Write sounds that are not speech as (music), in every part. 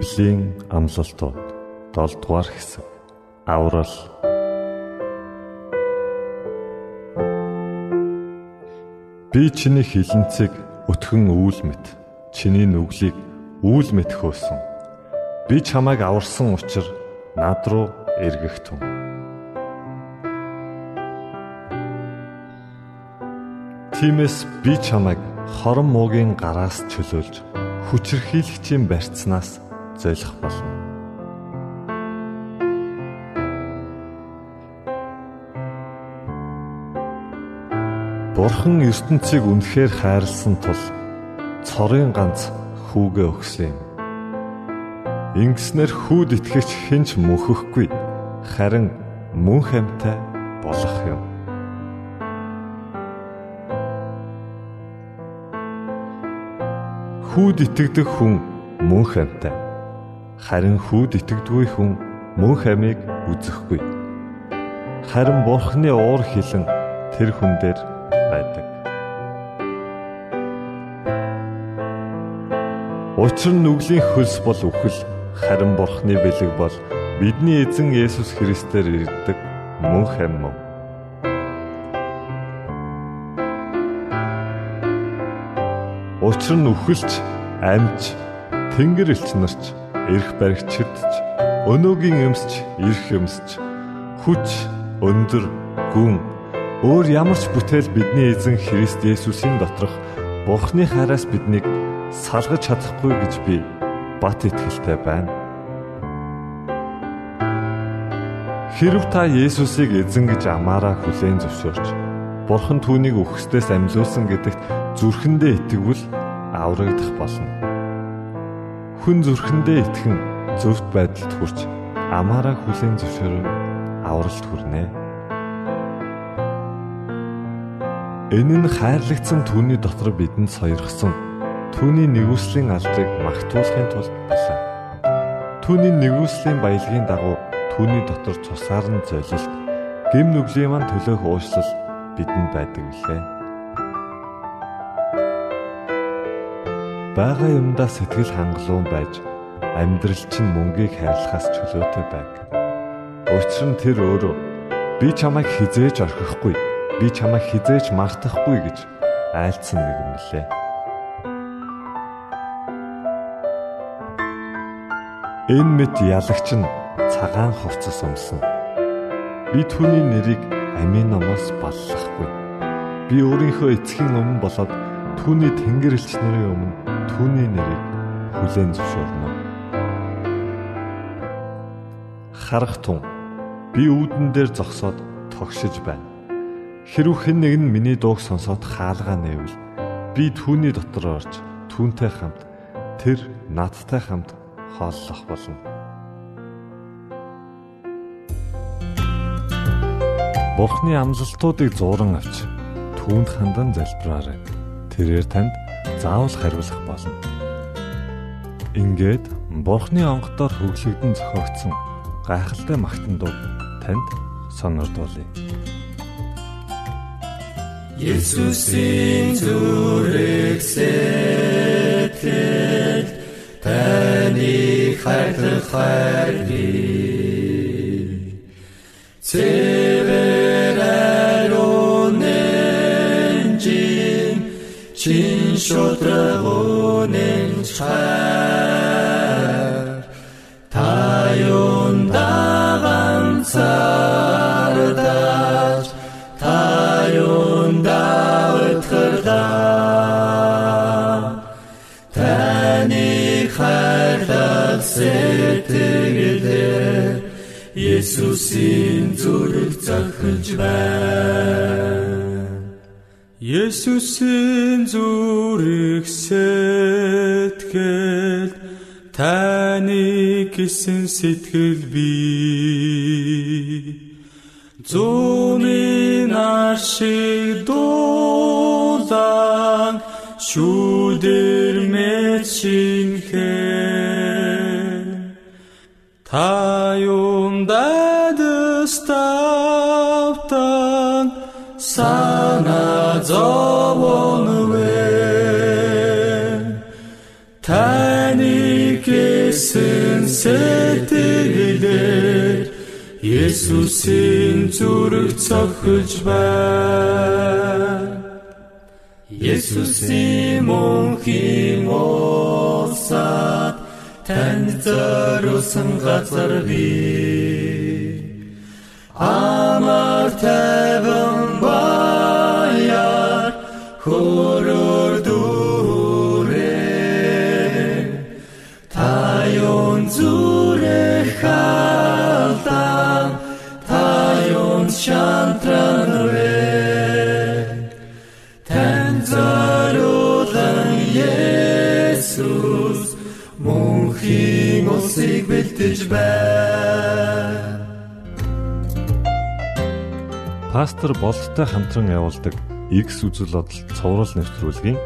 Библийн амлалтууд. 7 дугаар хэсэг. Аврал. Би чиний хилэнцэг өтгөн үүл мэт чиний нүглийг үүл мэт хөөсөн. Би чамайг аварсан учраас над руу эргэгтэн Тимээс би чамайг хорон муугийн гараас чөлөөлж хүчрхийлэгчийн барьцнаас зөөлөх болно. Бурхан ертөнцийг үнэхээр хайрлсан тул цорын ганц хүүгээ өгсөн юм. Ингэснээр хүүд итгэгч хинч мөхөхгүй харин мөн хамтай болох юм. Хүүд итгэдэг хүн мөн хамтай. Харин хүүд итгэдэггүй хүн мөн хамийг үзэхгүй. Харин Бурхны уур хилэн тэр хүн дээр байдаг. Учир нь нүглийн хөлс бол үхэл, харин Бурхны бэлэг бол бидний эзэн Есүс Христээр ирдэг мөн хам мөн. Учир нь үхэлч, амьч, тэнгэр элч нарч, эрх баригчдч, өнөөгийн өмсч, эрх өмсч, хүч, өндөр, гүн өөр ямар ч бүтээл бидний эзэн Христ Есүсийн доторх Бурхны хараас биднийг салгаж чадахгүй гэж би бат итгэлтэй байна. Хэрв та Есүсийг эзэн гэж амаараа хүлээн зөвшөөрч Бурхан түүнийг үхсдээс амьлуулсан гэдэгт зүрхэндээ итгэвэл аврагдах болно. Хүн зүрхэндээ итгэн зөвхт байдалд хүрч амаараа хүлээн зөвшөөрөн авралт хүрнэ. Энэ нь хайрлагдсан түүний дотор бидэнд сойрхсон түүний нэгүслийн алдрыг магтуулахын тулд байлаа. Түүний нэгүслийн баялагын дагуу түүний дотор цусаар нь золилт, гим нүглийн ман төлөөх уушлал бидэнд байдаг билээ. Бага юмдаа сэтгэл хангалуун байж амьдрал чинь мөнгийг хайрлахаас чөлөөтэй байг. Учир нь тэр өөрөө би чамайг хизээж орхихгүй, би чамайг хизээж мартахгүй гэж айлцсан нэг юм лээ. Энэ мэт ялагч нь цагаан хувцас өмсөн. Би түүний нэрийг амийн номоос баллахгүй. Би өөрийнхөө эцгийн өмнө болоод түүний тэнгэрлэгч нарын өмнө түүний нэрийг хүлээн зөвшөөрнө. Харах тун би үүдэн дээр зогсоод тогшиж байна. Хэрв хэн нэг нь миний дууг сонсоод хаалгаа нээвэл би түүний дотор орж түүнтэй хамт тэр надтай хамт хооллох болно. Бурхны амлалтуудыг зууран авч түүнд хандан залбираарай. Тэрээр танд заавал хариулах болно. Ингээд Бурхны онгодоор хөглөгдөн зохиогдсон гайхалтай магтандууд танд сонирдуулъя. Есүсийн зүрх сэтгэл таны хайрлах хайрлыг цэвэр чин шудраг үнэн чхаар та юунда ганцаардаж та юунда утгарлаа таны хайрлах сэтгэлээр Есүсийн зүрх захиж байна Есүсийн зүрх сэтгэл таны гисэн сэтгэл би. Зүүнийн аршиг дуулан шүүдэр мэт шинхэ Та юм зовонвэ Таны гэсэн сэтгэлээр Есүсийн зүрх цохиж байна Есүсийн мөнхийн усад танд зориулсан газар бий Амар тайван баяр хөрөр дүрээ Та юун зүрэх халдан Та юун шантранвэ Тэн зориулан Есүс мөнхийн усыг бэлтэж байна Пастор болттой хамтран явуулдаг X үзэл бодол цовруул нэвтрүүлгийн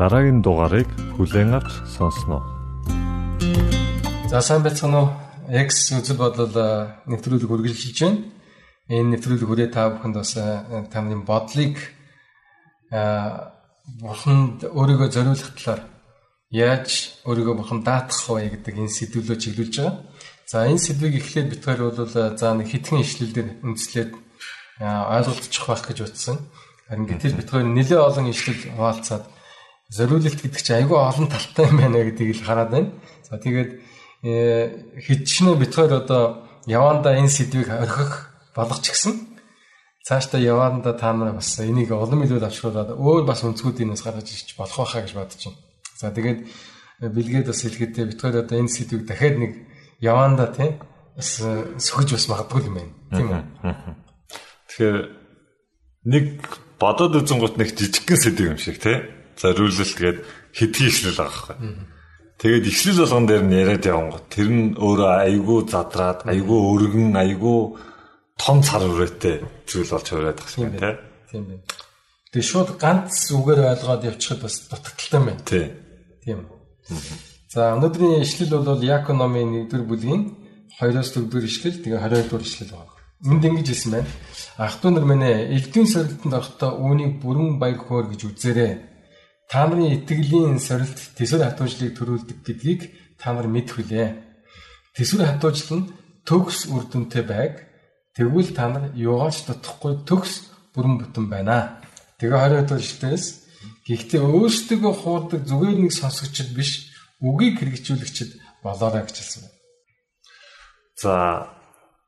дараагийн дугаарыг хүлээн авч сонсноо. За сайн байцгаана уу? X үзэл бодол нэвтрүүлэг үргэлжилж байна. Энэ нэвтрүүлэг хүрээ та бүхэнд бас тамны бодлыг бурханд өөрийгөө зориулах талаар яаж өөрийгөө бурхан даатгах вэ гэдэг энэ сэдвүүлөө чиглүүлж байгаа. За энэ сэдвийг эхлээд битгаар бол за нэг хитгэн ишлэлээр үндэслээд ойлголцох байх гэж утсан. Харин гэтэл битгаар нэлээд олон ишлэл хуваалцаад зориулалт гэдэг чинь айгүй олон талтай юм байна гэдгийг л хараад байна. За тэгээд хидчнээ битгаар одоо яванда энэ сэдвийг орхих болгоч гисэн цаашдаа яванда та нар бас энийг олон мэдээд авчруулад өөр бас өнцгүүдийнээс гаргаж ирч болох байхаа гэж бодож байна. За тэгээд бэлгээд бас хэлэхдээ битгаар одоо энэ сэдвийг дахиад нэг яванда тийм бас сөхөж бас магадгүй юм байна. Тийм үү? Тэгэхээр нэг бодоод үзэн гут нэг жижигхэн сэдв юм шиг тий. Зориулалт гээд хэдий ишлэл байгаа байхгүй. Тэгээд ишлэл болгон дээр нь яриад явсан гот тэр нь өөрөө айгүй задраад айгүй өргөн айгүй том цар хүрээтэй зүйл болж хувраад байгаа юм тий. Тийм байна. Тэгээ шууд ганц үгээр ойлгоод явчихад бас дутагдaltaй байна. Тий. Тийм. За өнөөдрийн ишлэл бол Яаков номын 1-р бүлгийн 2-оос 4-р ишлэл тэгээ 22-р ишлэл байна. Энд ингэж хэлсэн байна. Ах トゥ нар минь элдвийн сорилтанд орохдоо үүнийг бүрэн баяр хөөр гэж үзээрэй. Та нарын итгэлийн сорилт төсвөр хатуужлыг төрүүлдэг гэдгийг та нар мэдхүлээ. Төсвөр хатуужл нь төгс үр дүнтэй байг. Тэгвэл та нар юугаач дутхгүй төгс бүрэн бүтэн байна. Тэгээ 20 ишлээс гэхдээ өөрсдөө хуурдаг зүгээр нэг сонсогчд биш үгийг хэрэгжүүлэгчд болоорой гэж хэлсэн. За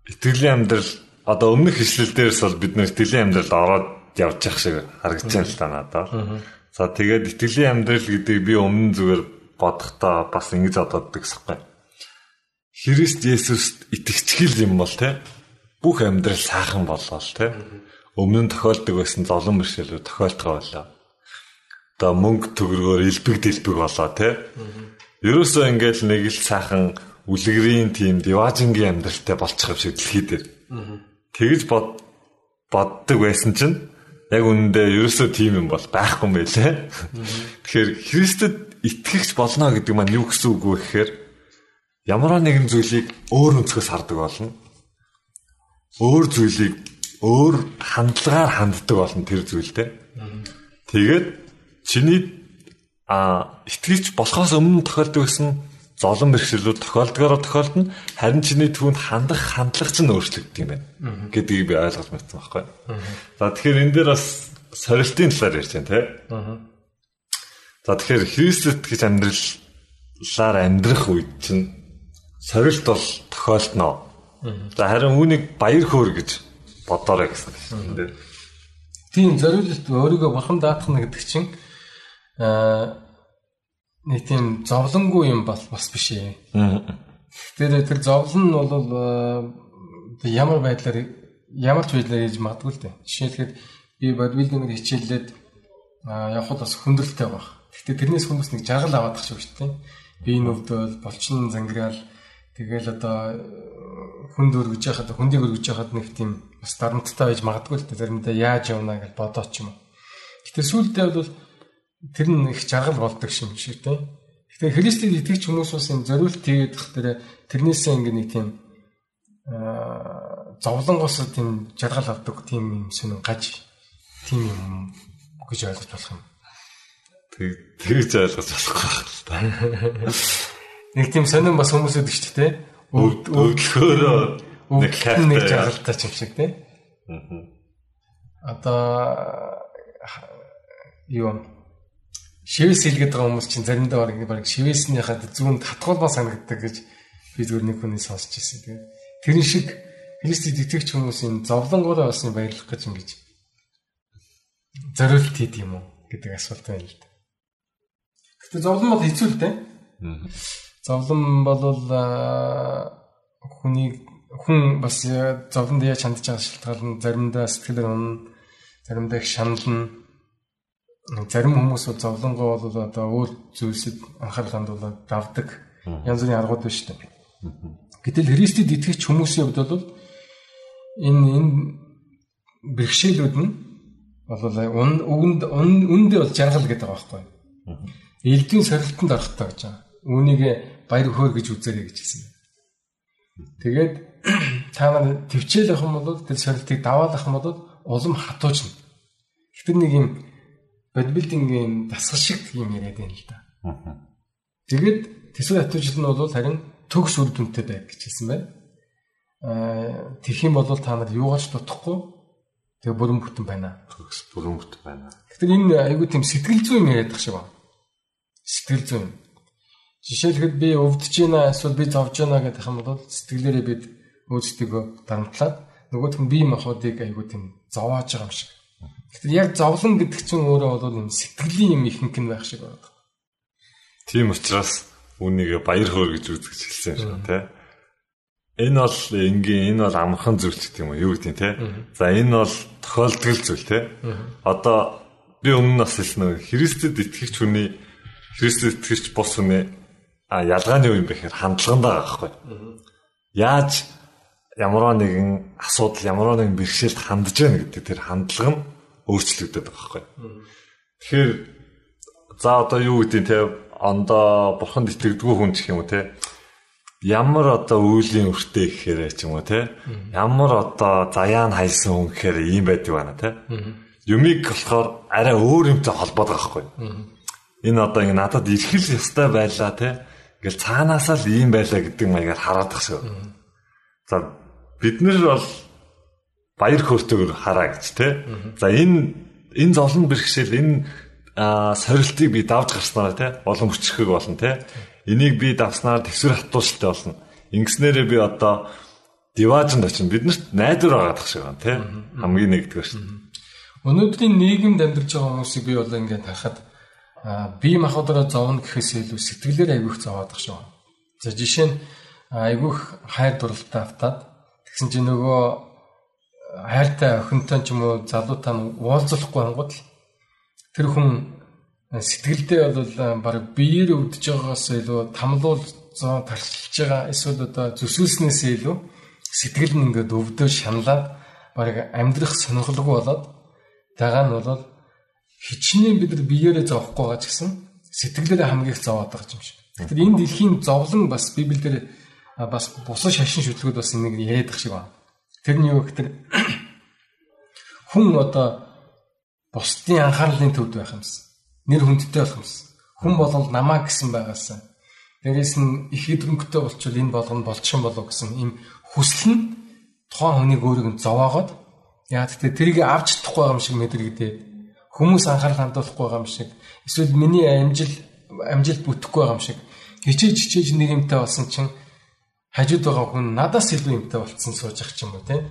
итгэлийн амьдрал одоо өмнөх ишлэлдээрс бол бид нэр итгэлийн амьдралд ороод явж явах шиг харагдаж байна л та надад. За тэгээд итгэлийн амьдрал гэдэг би өмнө зүгээр бодохдоо бас ингэж боддог гэсэхгүй. Христ Есүст итгэцгэл юм бол те бүх амьдрал сайхан боллоо те. Өмнө нь тохиолдог байсан золон бэрхшээлүүд тохиолдгоо болоо. Одоо мөнгө төгрөгөөр илбэг дэлбэг болоо те. Ерөөсөө ингээл нэг л сайхан үлгэрийн тийм диважингийн амьдралтай болчих юм шиг дэлхий дээр. Тэгж бод боддог байсан чинь яг үнэндээ ерөөсөө тийм юм бол байхгүй юм байлээ. Тэгэхээр Христэд итгэгч болно гэдэг маань юу гэсэн үг вэ гэхээр ямар нэгэн зүйлийг өөр өнцгөөс хардаг болно. Өөр зүйлийг өөр хандлагаар ханддаг болно тэр зүйлтэй. Тэгээд чиний а итгэгч болохоос өмнө тохиолдог гэсэн золон бэрхшээлүүд тохиолдгоороо тохиолдно харин чиний түүнд хандах хандлага ч нь өөрчлөгддөг юм байна гэдгийг би ойлгож мэдсэн байхгүй. За тэгэхээр энэ дээр бас сорилтын талаар ярьж байна те. За тэгэхээр Христэд гэж амьдралаар амьдрах үед чинь сорилт бол тохиолдно. За харин үүнийг баяр хөөр гэж бодоорой гэсэн юм. Тийм зориулт өөрийгөө бурхан даатгах гэдэг чинь аа нэг тийм зовлонгүй юм бас бас биш ээ. Тэр тэр зовлон нь бол ямар байдлаар ямар ч байдлаар хийж магадгүй л дээ. Жишээлбэл би бодибилдинг хичээллээд явхад бас хүндрэлтэй баг. Гэхдээ тэрнээс хүмүүс нэг жаргал аваад тах шиг шүү дээ. Би энэ өвдөл болчин зангираал тэгэл одоо хүнд өргөж яхад хүндийг өргөж яхад нэг тийм бас дарамттай байж магадгүй л дээ. Заримдаа яаж явна гэж бодоод ч юм уу. Гэтэ сүүлдээ бол тэр нь их жаргал болдог юм шиг тийм. Гэтэ Христэд итгэж хүмүүс бас юм зориулт хийгээд тах тэр тэрнээсээ ингээ нэг тийм аа зовлонгоос тийм жаргал авдаг тийм юм сүнэн гаж тийм юм гэж ойлгож болох юм. Тэг тэгж ойлгож болохгүй байна. Нэг тийм сонирн бас хүмүүсэд ч тийм өвдлөхөөрөө нэг нэг жаргалтай ч юм шиг тийм. Одоо юу шивээс хэлгээд байгаа хүмүүс чинь заримдаа баг баг шивээснийхаа зүүнд хатгуулмаа санагддаг гэж би зүгээр нэг хүний сонсч ирсэн. Тэгээд тэрэн шиг Христэд итгэгч хүмүүсийн зовлонгоороо олсны баярлах гэж ингэж зориулт хийд юм уу гэдэг асуулт байна л да. Гэтэ зовлон бол хэцүү л дээ. Зовлон бол хүний хүн бас зовлонд яаж хандж байгаа шалтгаан заримдаа сэтгэлээр унна, заримдаа их шанална. Зарим хүмүүс бол зовлонгоо бол одоо өөр зүйлсэд анхаарал хандуулаад давдаг. Янз бүрийн аргууд шүү дээ. Гэтэл Христэд итгэгч хүмүүсийн хувьд бол энэ энэ бэрхшээлүүд нь бол үгэнд үндэ бол жаргал гэдэг байгаа байхгүй. Элдвийн сорилтонд орохтой гэж байгаа. Үүнийг баяр хөөр гэж үзээрэй гэж хэлсэн. Тэгээд (clears throat) та нар төвчээл авах юм бол тэр сорилтыг даваалах юм бол улам хатуужна. Тэр нэг юм бодибилдингийн дасгал шиг юм яриад байна л да. Тэгээд төсвөр хатуужил нь бол харин төгс үр дүнтэй байг гэж хэлсэн байна. Аа тэгэх юм бол та нар юугаач дутхгүй Тэгээ бүрэн бүтэн байна. Төгс бүрэн бүтэн байна. Тэгэхээр энэ айгүй тийм сэтгэл зүйн яриад тах шиг байна. Сэтгэл зүйн. Жишээлхэд би өвдөж байна эсвэл би зовж байна гэдэг юм бол сэтгэлээрээ бид өөрсдөө дарамтлаад нөгөөх нь бие махбодыг айгүй тийм зовоож байгаа юм шиг. Тэгэхээр яг зовлон гэдэг чинь өөрөө бол юм сэтгэлийн юм ихэнх нь байх шиг байна. Тийм учраас үүнийг баяр хөөр гэж үзэж хэлсэн юм шиг тийм Энэ бол энгийн энэ бол амархан зүйл ч гэдэг юм уу юу гэдэг те. За энэ бол тохиолдол зүйл те. Одоо би өмнө нь бас хэлсэн нэг Христэд итгэгч хүний Христэд итгэгч бос хүний а ялгааны юу юм бэ гэхээр хандлагандаа байхгүй. Яаж ямар нэгэн асуудал ямар нэгэн бэрхшээлд хандж яана гэдэг тэр хандлага нь өөрчлөгдөд байгаа байхгүй. Тэгэхээр за одоо юу гэдэг те ондоо бурханд итгэдэггүй хүн ч юм уу те ямар одоо үүлийн өртөө гэхээр ч юм уу те ямар одоо заяан хайсан хүн гэхээр ийм байдаг байна те. Юмыг болохоор арай өөр юмтай холбоод байгаа хгүй энэ одоо ингэ надад ирхэл ёстой байлаа те ингээл цаанаасаа л ийм байлаа гэдэг маягаар хараад тах шүү за бид нар бол баяр хөөртэйгээр хараа гэж те за энэ энэ золон бэрхшээл энэ сорилтыг би давж гарснараа те олон хүчрхэг болно те Энийг би давснаар төсвөр хатууштай болно. Ингэснээрээ би одоо диваажинд очив. Биднэрт найдвар байгаа гэх шиг байна тий. Хамгийн нэгдүгээр шүү. Өнөөдрийн нийгэмд амьдарч байгаа хүмүүсийг би бол ингээд харахад бие махбодороо зовно гэхээс илүү сэтгэлээр айгүйх зовоодох шүү. За жишээ нь айгүйх хайр дурлалтай автаад тэгсэн чинь нөгөө хайртай охинтой ч юм уу залуутай нь уулзахгүй ангууд л тэр хүн сэтгэлдээ бол баг биеэр өвдөж байгаагаас илүү тамлуул зоо тарчилж байгаа эсвэл одоо зүсүүлснээс илүү сэтгэл нь ингээд өвдөө шаналаад баг амьдрах сонирхолгүй болоод тагаа нь бол хичнээн бид нар биеэрээ зовхгүй байгаа ч гэсэн сэтгэлээрээ хамгийн их зовоод байгаа юм шиг. Тэгэхээр энэ дэлхийн зовлон бас библиэлд бас бусад шашин шүтлгүүд бас нэг яриад байгаа шиг байна. Тэр нь юу гэхээр (coughs) хүн одоо бусдын анхаарлын төвд байх юмсан нэр хүндтэй болох юмсан. Хүн болол намаа гэсэн байгаасаа. Дээрээс нь их идэвхтэй болчвол энэ болгоно болчих юм болов гэсэн ийм хүсэл нь тухайн хүнийг өөрийг нь зовоогоод яа гэхдээ тэрийг авч чадахгүй юм шиг мэдрэгдээд Хүмүүс анхаарал хандуулахгүй юм шиг эсвэл миний амжил амжилт бүтэхгүй юм шиг хичээж хичээж нэг юмтай болсон чинь хажууд байгаа хүн надаас илүү юмтай болцсон сууж ах юм уу те.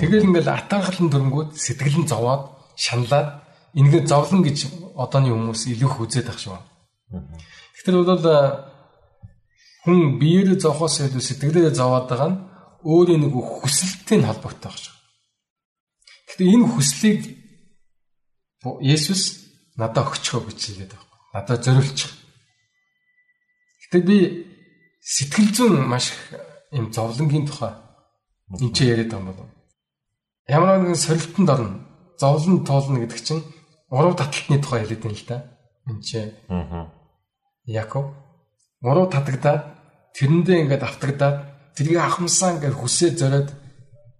Тэгэл ингээл атанхлан дөрөнгүүд сэтгэл нь зовоод шаналаад ингээд зовлон гэж одооны хүмүүс илүү их үзээд ах шүү. Тэгэхээр бол хүн биеэрээ зовхоос илүү сэтгэлээрээ зовоод байгаа нь өөрийн нэг хүсэлттэй холбоотой баг шүү. Гэхдээ энэ хүслийг Есүс надад өгчхөө гэж хэлээд байгаа. Надад зориулчих. Гэтэ би сэтгэл зүйн маш юм зовлонгийн тухай энэ ч яриад байгаа юм бол ямар нэгэн сорилтонд орно. Зовлон тоолно гэдэг чинь уруу таталтны тухай хэлээд байна л да. Энд чи. Аа. Яков уруу татагдаад тэрэндээ ингээд автагдаад тэрийг ахмсаа ингээд хүсээ зориод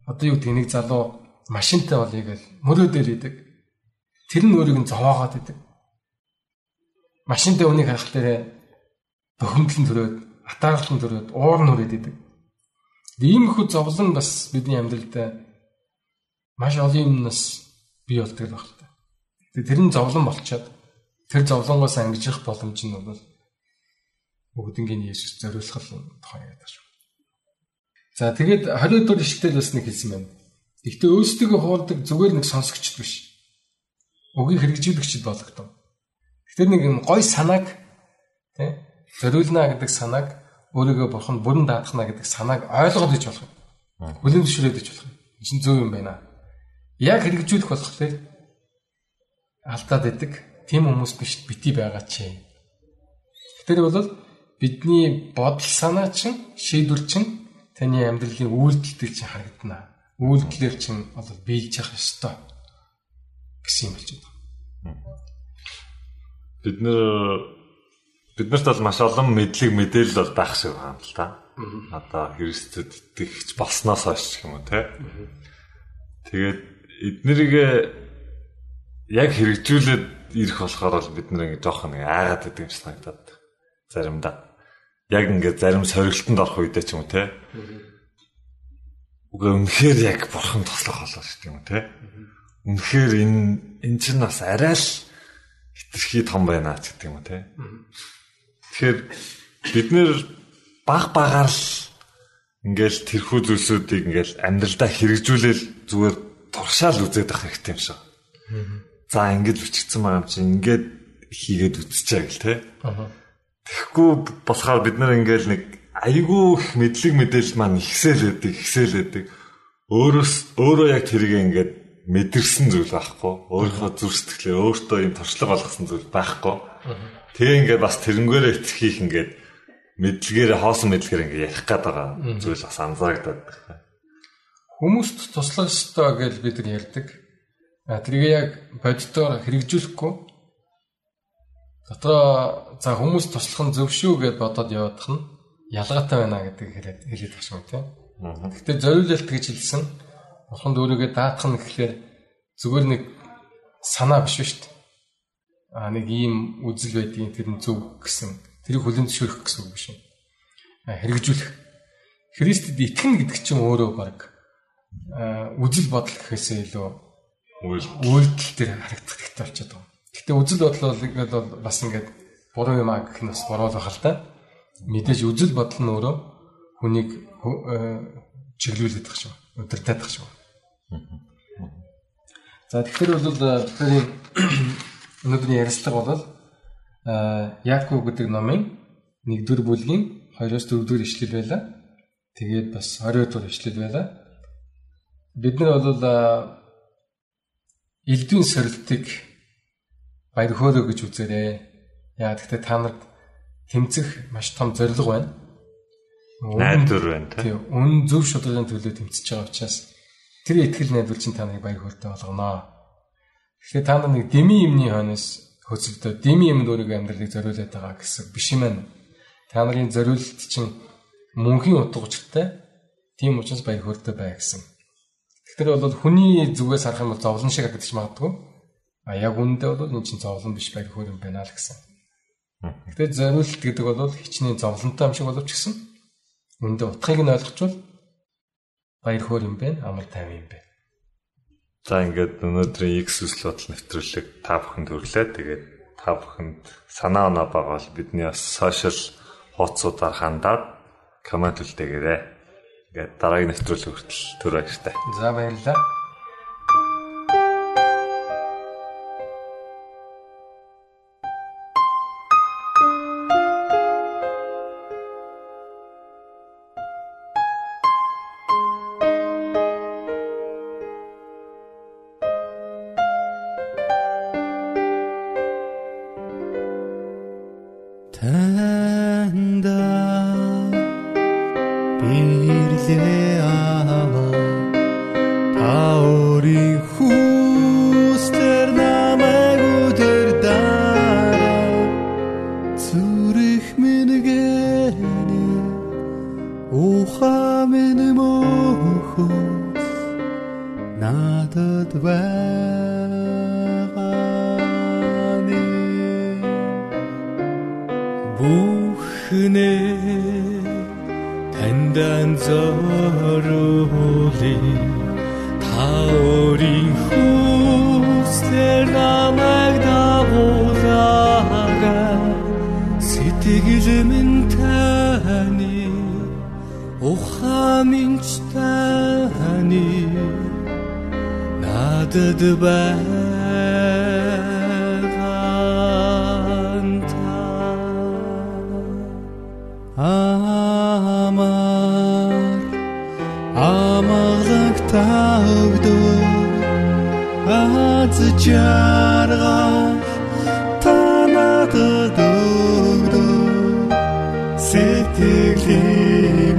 одоо юу тэнийг залуу машинтай болъё гэж мөрөө дээр идэг. Тэр нь өөрийг нь зовоогоод идэг. Машинтай үнийг харах дээр бохимдлон төрөөд, атаархлан төрөөд, уур нүрээд идэг. Иймэрхүү зовлон бас бидний амьдралд маш олон юмнаас бий болдог байх л та. Тэр нь зовлон болчоод тэр зовлонгоос ангижих боломж нь бол бүгднгийн Есүс зориулах тухай байна шүү. За тэгээд 20 дугаар ишлэл бас нэг хэлсэн байна. Гэхдээ өөрсдөө хуулдаг зүгээр нэг сонсогчд биш. Үгийг хэрэгжүүлэгчд болгодог. Тэгэхээр нэг юм гой санааг тий зориулна гэдэг санааг өөрийгөө бурхан бүрэн даатгана гэдэг санааг ойлгоод иж болох юм. Бүлээн зөвшөөрөөд иж болох юм. Энэ чинь зөв юм байна. Яг хэрэгжүүлэх болохоор алдаад идэг тийм хүмүүс биш бити байгаа чи. Тэр бол бидний бодол санаа чинь шийдвэр чинь таны амьдралын үйлдэлтэй чинь харагдана. Үйлдэлээр чинь одоо биелж явах ёстой гэсэн юм болж байна. Бид нэр биднэрт бол маш олон мэдлэг мэдээлэл бол байх шиг байна л да. Одоо Христэд итгэж болсноос хойш юм уу те. Тэгээд эднэрийг яг хэрэгжүүлээд ирэх болохоор бол бид нэг жоох нэг айгаад идэг юм шиг санагдаад заримдаа яг ингээд зарим сорилтонд орох үедээ ч юм уу те. Уга үнэхээр яг бурхан тослох болоо шүү дээ юм те. Үнэхээр энэ эн чинь бас арай л хитрхи том байна ч гэдэг юм уу те. Тэгэхээр бид нэр баг багаар л ингээл тэрхүү зүйлсүүдийг ингээл амьдралдаа хэрэгжүүлэл зүгээр туршаал үзээд авах хэрэгтэй юм шиг. За ингэж бичигдсэн байгаа юм чинь ингээд хийгээд үтсчээ гэл те. Тэгэхгүй болохоор бид нар ингээл нэг айгүй их мэдлэг мэдээлэл маань ихсэл өгдөг, ихсэл өгдөг. Өөрөөс өөрөө яг тэрийг ингээд мэдэрсэн зүйл байхгүй. Өөрийнхөө зүрх сэтгэлээ өөртөө юм туршлага болгосон зүйл байхгүй. Тэгээ ингээд бас тэрнгээрээ итгэхийг ингээд мэдлэгээр хоосон мэдлэгээр ингээд ярих гээд байгаа зүйл бас анзаарагдаад байна. Хүмүүст туслах ёстой гэж бид нар ярьдаг. А тэрийг яг боддоор хэрэгжүүлэхгүй Дотроо за хүмүүс туслах нь зөв шүү гэж бодоод явах нь ялгаатай байна гэдэг хэлээд хэлээд багш юм тийм. Гэхдээ зориулалт гэж хэлсэн. Бурханд өөрийгөө даатах нь гэхлээр зүгээр нэг санаа биш шүү дээ. Нэг ийм үзэл байдгийн тэр нь зөв гэсэн тэрийг хүлэн зөвшөөрөх гэсэн үг биш юм. Хэрэгжүүлэх. Христэд итгэн гэдэг чинь өөрөө баг үзэл бодол гэхээсээ илүү үйлдэл төр харагдах хэрэгтэй болчиход байгаа. Гэтэ үзэл бодол бол бол бас ингээд буруу юм а гэх нь бас буруу л бахал та. Мэдээж үзэл бодол нь өөрөө хүнийг чиглүүлээд тах шүү. Өдөртөд тах шүү. За тэгэхээр бол бидний өнөөдрийн ярилцлага бол Яаков гэдэг номын 1-р бүлгийн 2-4 дэх ишлэл байла. Тэгээд бас 20 дугаар ишлэл байла. Бид нар бол элдвийн сорилтыг баяр хөөрөө гэж үзээрэй. Яа гэхдээ та нарт тэмцэх маш том зорилго байна. Найдвар байна тийм. Үн зөв шударгын төлөө тэмцэж байгаа учраас тэр ихтгэл найдвар чинь та нарыг баяр хөөртэй болгоно. Тэгэхээр та нар нэг дими юмны хойноос хөцөлдөө дими юмд өөрийгөө амьдралыг зориулээд байгаа гэсэн биш юм байна. Та нарын зориулт чинь мөнхийн утга учиртай. Тийм учраас баяр хөөртэй бай гэсэн. Тэгэхээр бол хүний зүгээс харах юм бол зовлон шиг харагдаж магадгүй. А яг үүндээ бол энэ чинь зовлон биш байх хөр юм байна л гэсэн. Гэхдээ зориулт гэдэг бол хичнээн зовлонтой юм шиг боловч гэсэн. Үүндээ утгыг нь ойлгочвол баяр хөөр юм байна, амар тайван юм байна. За ингээд өнөөдрийн X үсэл бодол нэвтрүүлэг та бүхэнд хүрлээ. Тэгээд та бүхэнд санаа оноо байгаа бол бидний бас сошиал хуудасуудаар хандаад комент үлдээгээрэй. Ингээд дараагийн нэвтрүүлэг хүртэл түр баяртай. За баярлалаа. Надад аз жаргал та надад өгдөө сэтгэлээ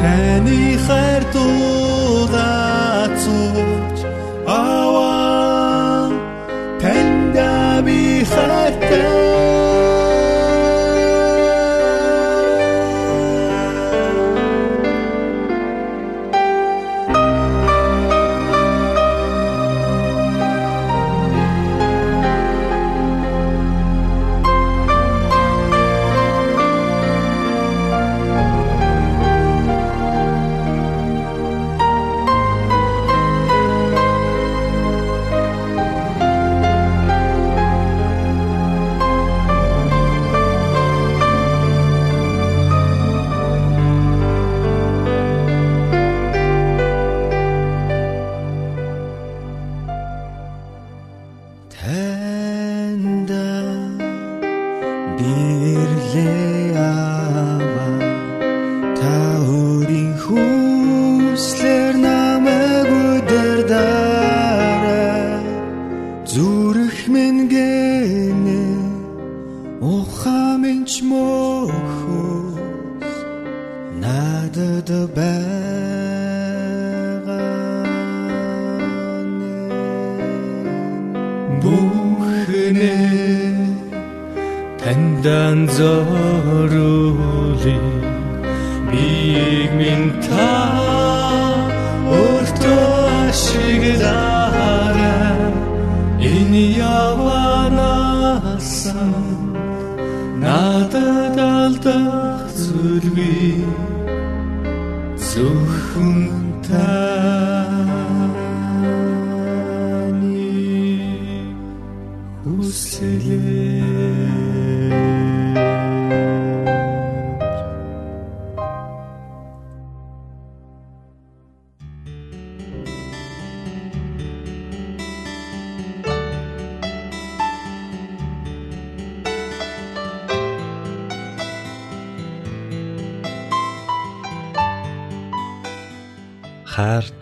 таны хайр дуудацууч надад алдах зүйлгүй зөвхөн таны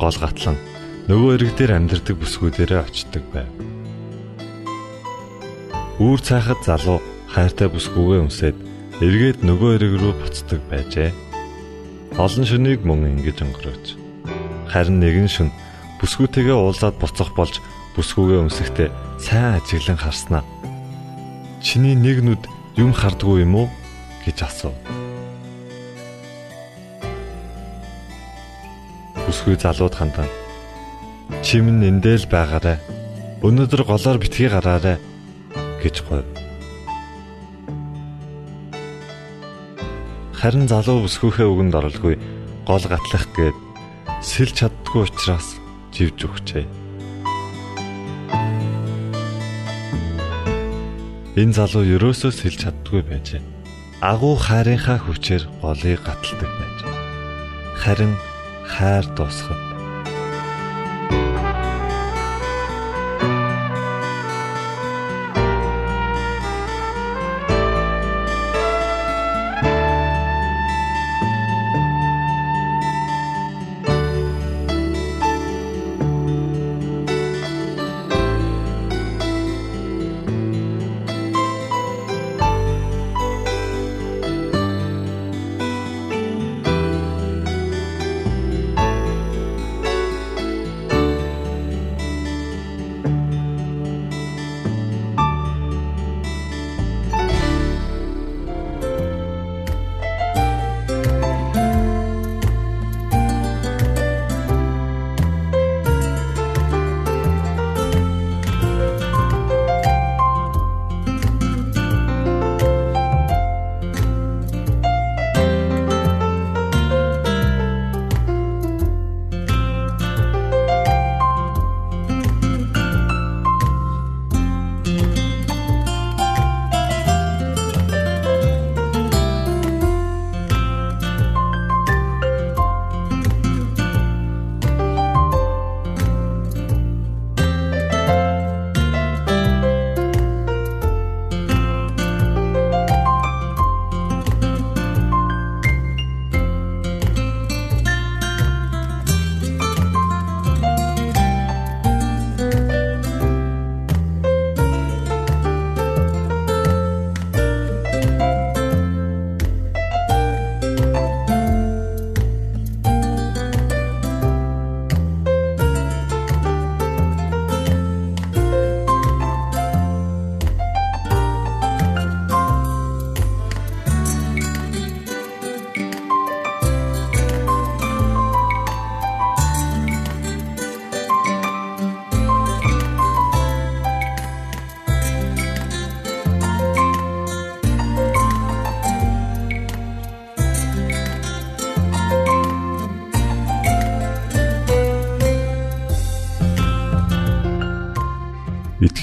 гол гатлан нөгөө ирэг дээр амьдардаг бүсгүүдээрээ очдог байв. Үүр цайхад залуу хайртай бүсгүйгээ өмсөд эргээд нөгөө ирэг рүү буцдаг байжээ. Олон шөнийг мөн ингэж өнгөрөөж харин нэгэн шөн бүсгүйтэйгээ уулзаад буцах болж бүсгүйгээ өмсөхдөө сайн ажиглан харснаа. Чиний нэг нүд юм хардггүй юм уу гэж асуув. Бүсгүй залууд хандан. Чим нь эндэл байгаарай. Өнөөдөр голоор битгий гараарай гэж говь. Харин залуу бүсгүйхээ үгэнд оролгүй гол гатлах гээд сэлж чаддгүй учраас живж өгчээ. Энэ залуу ерөөсөө сэлж чаддгүй байжээ. Агуу хайрынхаа хүчээр голыг гаталдаг байж. Харин хайр дуусахад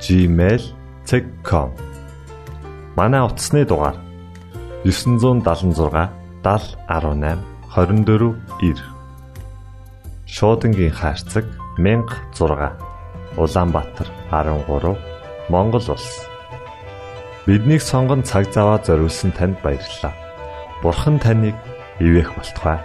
@gmail.com Манай утасны дугаар 976 7018 24 9 Шуудангийн хаяг 16 Улаанбаатар 13 Монгол улс Биднийг сонгон цаг зав аваад зориулсан танд баярлалаа. Бурхан таныг ивээх болтугай.